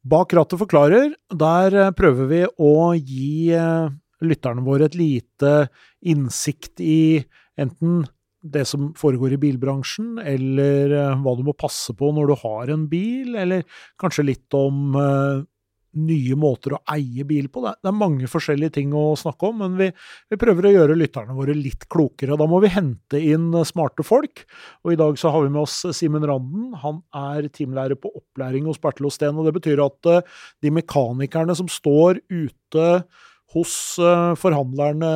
Bak rattet forklarer, der eh, prøver vi å gi eh, lytterne våre et lite innsikt i enten det som foregår i bilbransjen, eller eh, hva du må passe på når du har en bil, eller kanskje litt om nye måter å eie bil på. Det er, mange forskjellige ting å snakke om, men vi, vi, prøver å gjøre lytterne våre litt klokere. Da må vi hente inn smarte folk, og i dag så har vi med oss Simen Randen. Han er teamlærer på opplæring hos Bertil Osten, og det betyr at uh, de mekanikerne som står ute hos forhandlerne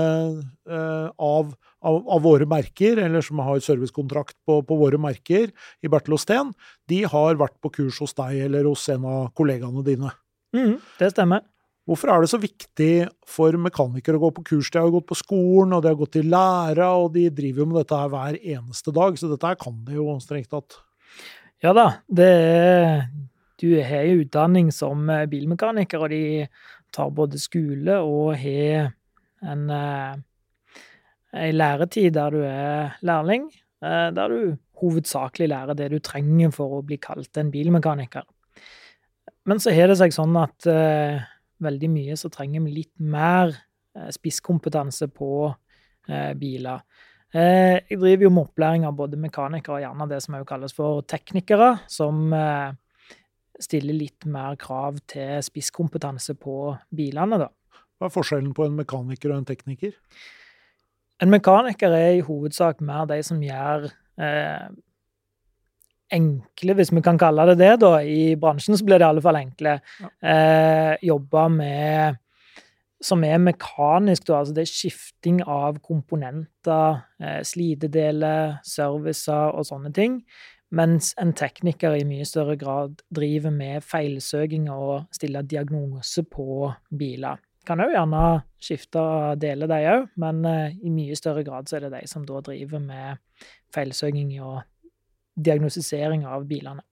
av, av, av, våre merker, eller som har servicekontrakt på, på våre merker i Bertel Osten, de har vært på kurs hos deg eller hos en av kollegaene dine. Mm, det stemmer. Hvorfor er det så viktig for mekanikere å gå på kurs? De har gått på skolen, og de har gått i læra, og de driver jo med dette her hver eneste dag, så dette her kan de jo strengt tatt. Ja da, det er Du har jo utdanning som eh, bilmekaniker, og de tar både skole og har en, en eh, læretid der du er lærling, eh, der du hovedsakelig lærer det du trenger for å bli kalt en bilmekaniker. Men så har det seg sånn at uh, veldig mye så trenger vi litt mer uh, spisskompetanse på uh, biler. jeg driver jo med opplæring av både mekanikere og gjerne det som også kalles for teknikere, som stiller litt mer krav til spisskompetanse på bilene, da. Hva er forskjellen på en mekaniker og en tekniker? En mekaniker er i hovedsak mer de som gjør enkle, hvis vi kan kalle det det, da. I bransjen så blir det i alle fall enkle. Ja. Eh, jobbe med Som er mekanisk, da. Altså det er skifting av komponenter, eh, slitedeler, servicer og sånne ting. Mens en tekniker i mye større grad driver med feilsøking og stiller diagnose på biler. Kan òg gjerne skifte deler, de òg, men eh, i mye større grad så er det de som da driver med feilsøking og diagnostisering av bilene.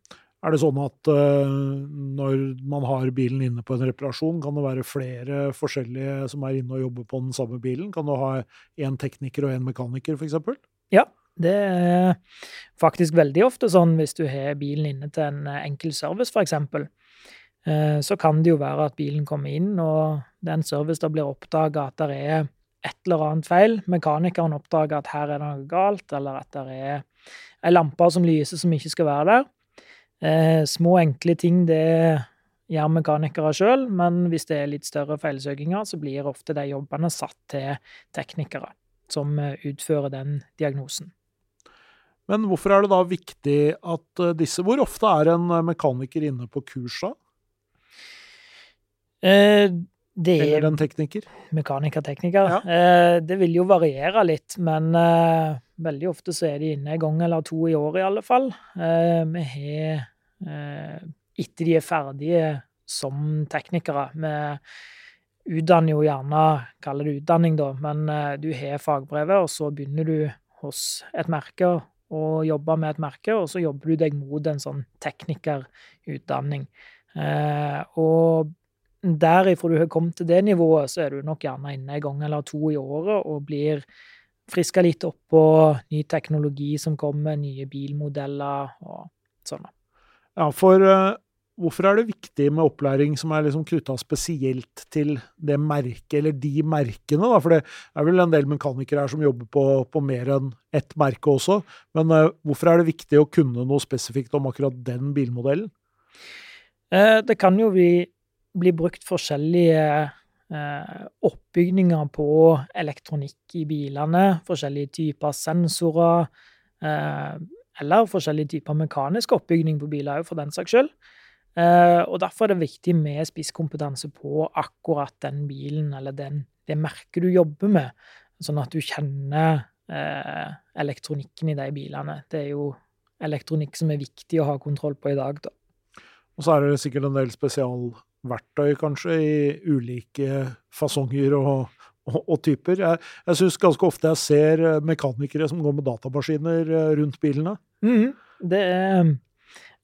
Er det sånn at uh, når man har bilen inne på en reparasjon, kan det være flere forskjellige som er inne og jobber på den samme bilen? Kan du ha én tekniker og én mekaniker, f.eks.? Ja, det er faktisk veldig ofte sånn hvis du har bilen inne til en enkel service, f.eks. Uh, så kan det jo være at bilen kommer inn, og den service da blir oppdaga at det er et eller annet feil. Mekanikeren oppdager at her er det noe galt, eller at det er ei lampe som lyser som ikke skal være der. Eh, små, enkle ting det gjør mekanikere sjøl, men hvis det er litt større feilsøkinger, så blir ofte de jobbene satt til teknikere som eh, utfører den diagnosen. Men hvorfor er det da viktig at eh, disse Hvor ofte er en mekaniker inne på kurs, da? Eh, det Eller en tekniker? Mekaniker-tekniker. Ja. Eh, det vil jo variere litt, men eh, veldig ofte så er de inne en gang eller to i året, i alle fall. Eh, vi har eh, Etter de er ferdige som teknikere Vi utdanner jo gjerne, kaller det utdanning, da, men eh, du har fagbrevet, og så begynner du hos et merke og jobber med et merke, og så jobber du deg mot en sånn teknikerutdanning. Eh, og derifra du har kommet til det nivået, så er du nok gjerne inne en gang eller to i året og blir friska litt opp på ny teknologi som kommer, nye bilmodeller og sånn. Ja, for uh, hvorfor er det viktig med opplæring som er liksom knytta spesielt til det merket, eller de merkene? da? For det er vel en del mekanikere her som jobber på, på mer enn ett merke også. Men uh, hvorfor er det viktig å kunne noe spesifikt om akkurat den bilmodellen? Uh, det kan jo bli blir brukt forskjellige eh, oppbygninger på elektronikk i bilene. Forskjellige typer sensorer. Eh, eller forskjellige typer mekanisk oppbygning på biler òg, for den saks skyld. Eh, og derfor er det viktig med spisskompetanse på akkurat den bilen eller den, det merket du jobber med, sånn at du kjenner eh, elektronikken i de bilene. Det er jo elektronikk som er viktig å ha kontroll på i dag, da. Og så er det sikkert en del spesial verktøy, kanskje, i ulike fasonger og, og, og typer. Jeg, jeg syns ganske ofte jeg ser eh, mekanikere som går med datamaskiner eh, rundt bilene. Mm, det er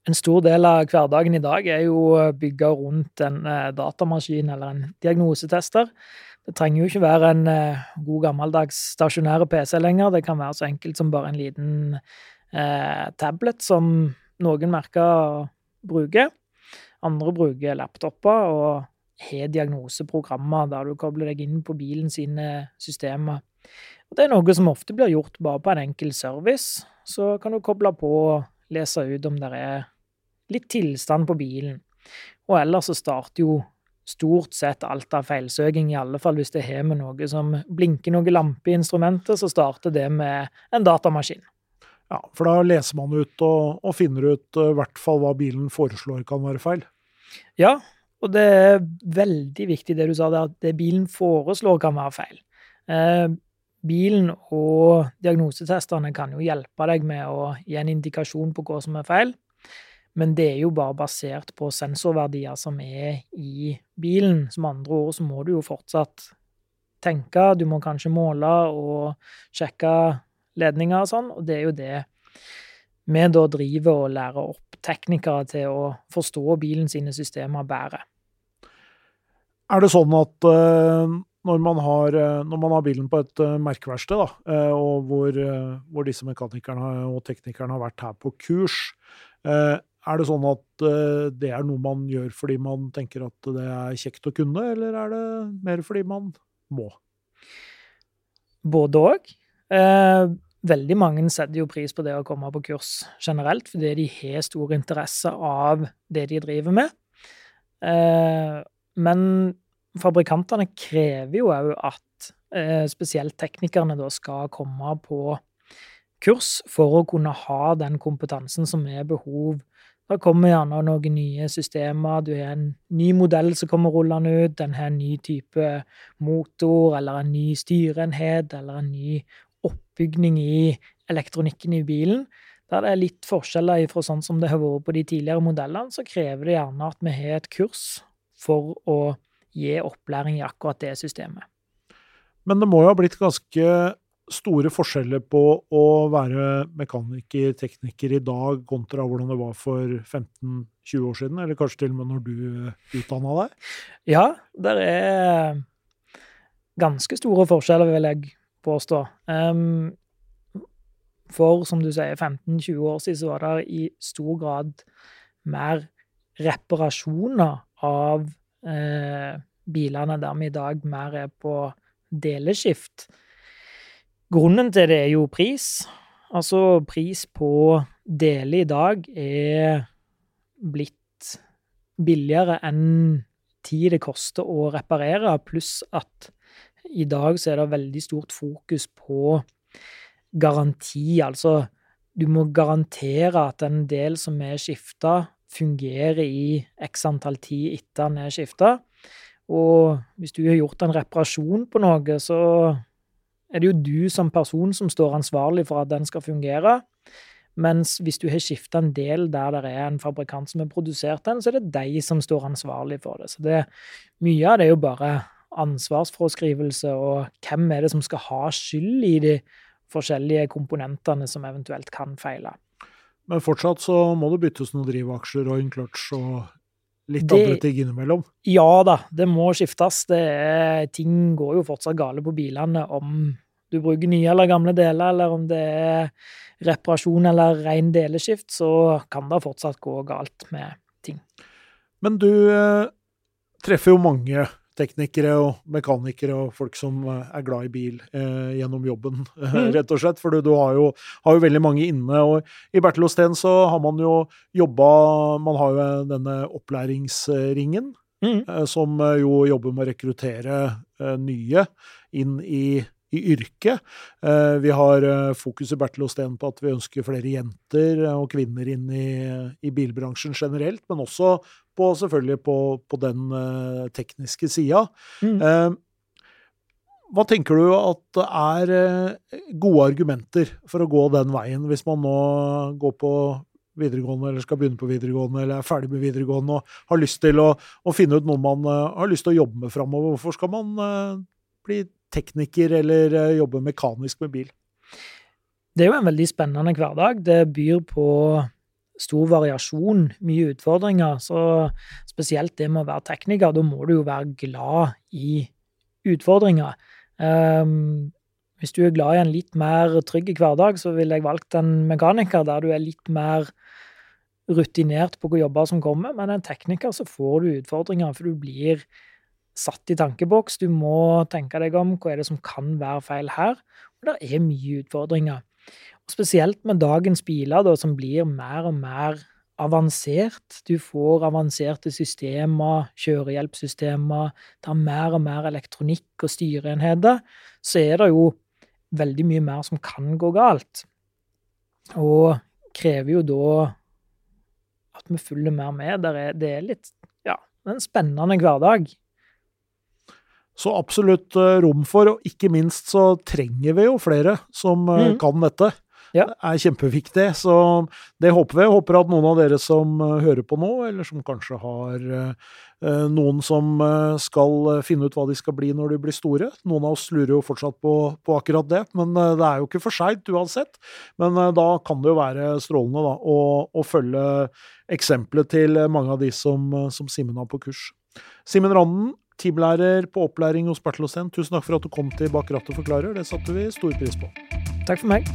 en stor del av hverdagen i dag er jo bygga rundt en eh, datamaskin eller en diagnosetester. Det trenger jo ikke være en god gammeldags stasjonære PC lenger. Det kan være så enkelt som bare en liten eh, tablet som noen merker bruker. Andre bruker laptoper og har diagnoseprogrammer der du kobler deg inn på bilen sine systemer. Og det er noe som ofte blir gjort bare på en enkel service. Så kan du koble på og lese ut om det er litt tilstand på bilen. Og ellers så starter jo stort sett alt av feilsøking, i alle fall hvis det har med noe som blinker noen lamper i instrumentet, så starter det med en datamaskin. Ja, for da leser man ut og, og finner ut eh, i uh, hvert fall hva bilen foreslår kan være feil. Ja, og det er veldig viktig det du sa det at det bilen foreslår kan være feil. Eh, bilen og diagnosetesterne kan jo hjelpe deg med å gi en indikasjon på hva som er feil. Men det er jo bare basert på sensorverdier som er i bilen. Som andre ord så må du jo fortsatt tenke, du må kanskje måle og sjekke ledninger og sånn, og det er jo det vi da driver og lærer opp teknikere til å forstå bilen sine systemer bedre. Er det sånn at uh, når, man har, uh, når, man har, bilen på et uh, merkeverksted, og hvor, hvor, disse mekanikerne og teknikerne har vært her på kurs, er det sånn at det er noe man gjør fordi man tenker at det er kjekt å kunne, eller er det mer fordi man må? Både òg. Eh, veldig mange setter jo pris på det å komme på kurs generelt, fordi de har stor interesse av det de driver med. Eh, men fabrikantene krever jo òg at eh, spesielt teknikerne da skal komme på kurs for å kunne ha den kompetansen som er behov det kommer gjerne noen nye systemer. Du har en ny modell som kommer rullende ut. Den har en ny type motor, eller en ny styreenhet, eller en ny oppbygning i elektronikken i bilen. Der det er litt forskjeller fra sånn som det har vært på de tidligere modellene, så krever det gjerne at vi har et kurs for å gi opplæring i akkurat det systemet. Men det må jo ha blitt ganske store forskjeller på å være mekaniker, tekniker i dag kontra hvordan det var for 15-20 år siden, eller kanskje til og med når du utdanna deg? Ja, det er ganske store forskjeller, vil jeg påstå. Um, for som du sier, 15-20 år siden så var det i stor grad mer reparasjoner av eh, bilene, der vi i dag mer er på deleskift. Grunnen til det er jo pris. Altså, pris på dele i dag er blitt billigere enn tid det koster å reparere, pluss at i dag så er det veldig stort fokus på garanti. Altså, du må garantere at en del som er skifta, fungerer i x antall tid etter den er skifta. Og hvis du har gjort en reparasjon på noe, så er det jo du som person som står ansvarlig for at den skal fungere. Mens hvis du har skifta en del der det er en fabrikant som har produsert den, så er det de som står ansvarlig for det. Så det, mye av det er jo bare ansvarsfraskrivelse, og hvem er det som skal ha skyld i de forskjellige komponentene som eventuelt kan feile. Men fortsatt så må det byttes noen drivaksjer og en clutch og litt det, andre ting innimellom? Ja da, det må skiftes. Det er, ting går jo fortsatt gale på bilene om du bruker nye eller gamle deler, eller om det er reparasjon eller ren deleskift, så kan det fortsatt gå galt med ting. Men du eh, treffer jo mange teknikere og mekanikere og folk som eh, er glad i bil eh, gjennom jobben, eh, mm. rett og slett. For du, du har, jo, har, jo, veldig mange inne. Og i Bertel Osten så har man jo jobba Man har jo denne opplæringsringen, mm. eh, som jo jobber med å rekruttere eh, nye inn i i yrket. Eh, vi har fokus i Bertil Osten på at vi ønsker flere jenter og kvinner inn i, i bilbransjen generelt, men også på, selvfølgelig på, på den uh, tekniske sida. Mm. Hva tenker du at er gode argumenter for å gå den veien, hvis man nå går på videregående eller skal begynne på videregående eller er ferdig med videregående og har lyst til å, å finne ut noe man har lyst til å jobbe med framover? Hvorfor skal man bli tekniker eller jobbe mekanisk med bil? Det er jo en veldig spennende hverdag. Det byr på stor variasjon, mye utfordringer. Så spesielt det med å være tekniker, da må du jo være glad i utfordringer. Um, hvis du er glad i en litt mer trygg hverdag, så ville jeg valgt en mekaniker der du er litt mer rutinert på hvilke jobber som kommer, men en tekniker så får du utfordringer, for du blir satt i tankeboks. Du må tenke deg om hva er det som kan være feil her. Og det er mye utfordringer. Og spesielt med dagens biler, da, som blir mer og mer avansert. Du får avanserte systemer, kjørehjelpssystemer, det er mer og mer elektronikk og styreenheter. Så er det jo veldig mye mer som kan gå galt. Og krever jo da at vi følger mer med. Det er, litt Ja, en spennende hverdag. Så absolutt eh, rom for, og ikke minst så trenger vi jo flere som eh, mm. kan dette. Ja. Det er kjempeviktig, så det håper vi. Jeg håper at noen av dere som eh, hører på nå, eller som kanskje har noen som skal finne ut hva de skal bli når de blir store. Noen av oss lurer jo fortsatt på, på akkurat det, men det er jo ikke for seint uansett. Men da kan det jo være strålende da, å, å følge eksempelet til mange av de som, som Simen har på kurs. Simen Randen, teamlærer på opplæring hos Bertil tusen takk for at du kom til Bak rattet forklarer. Det satte vi stor pris på. Takk for meg.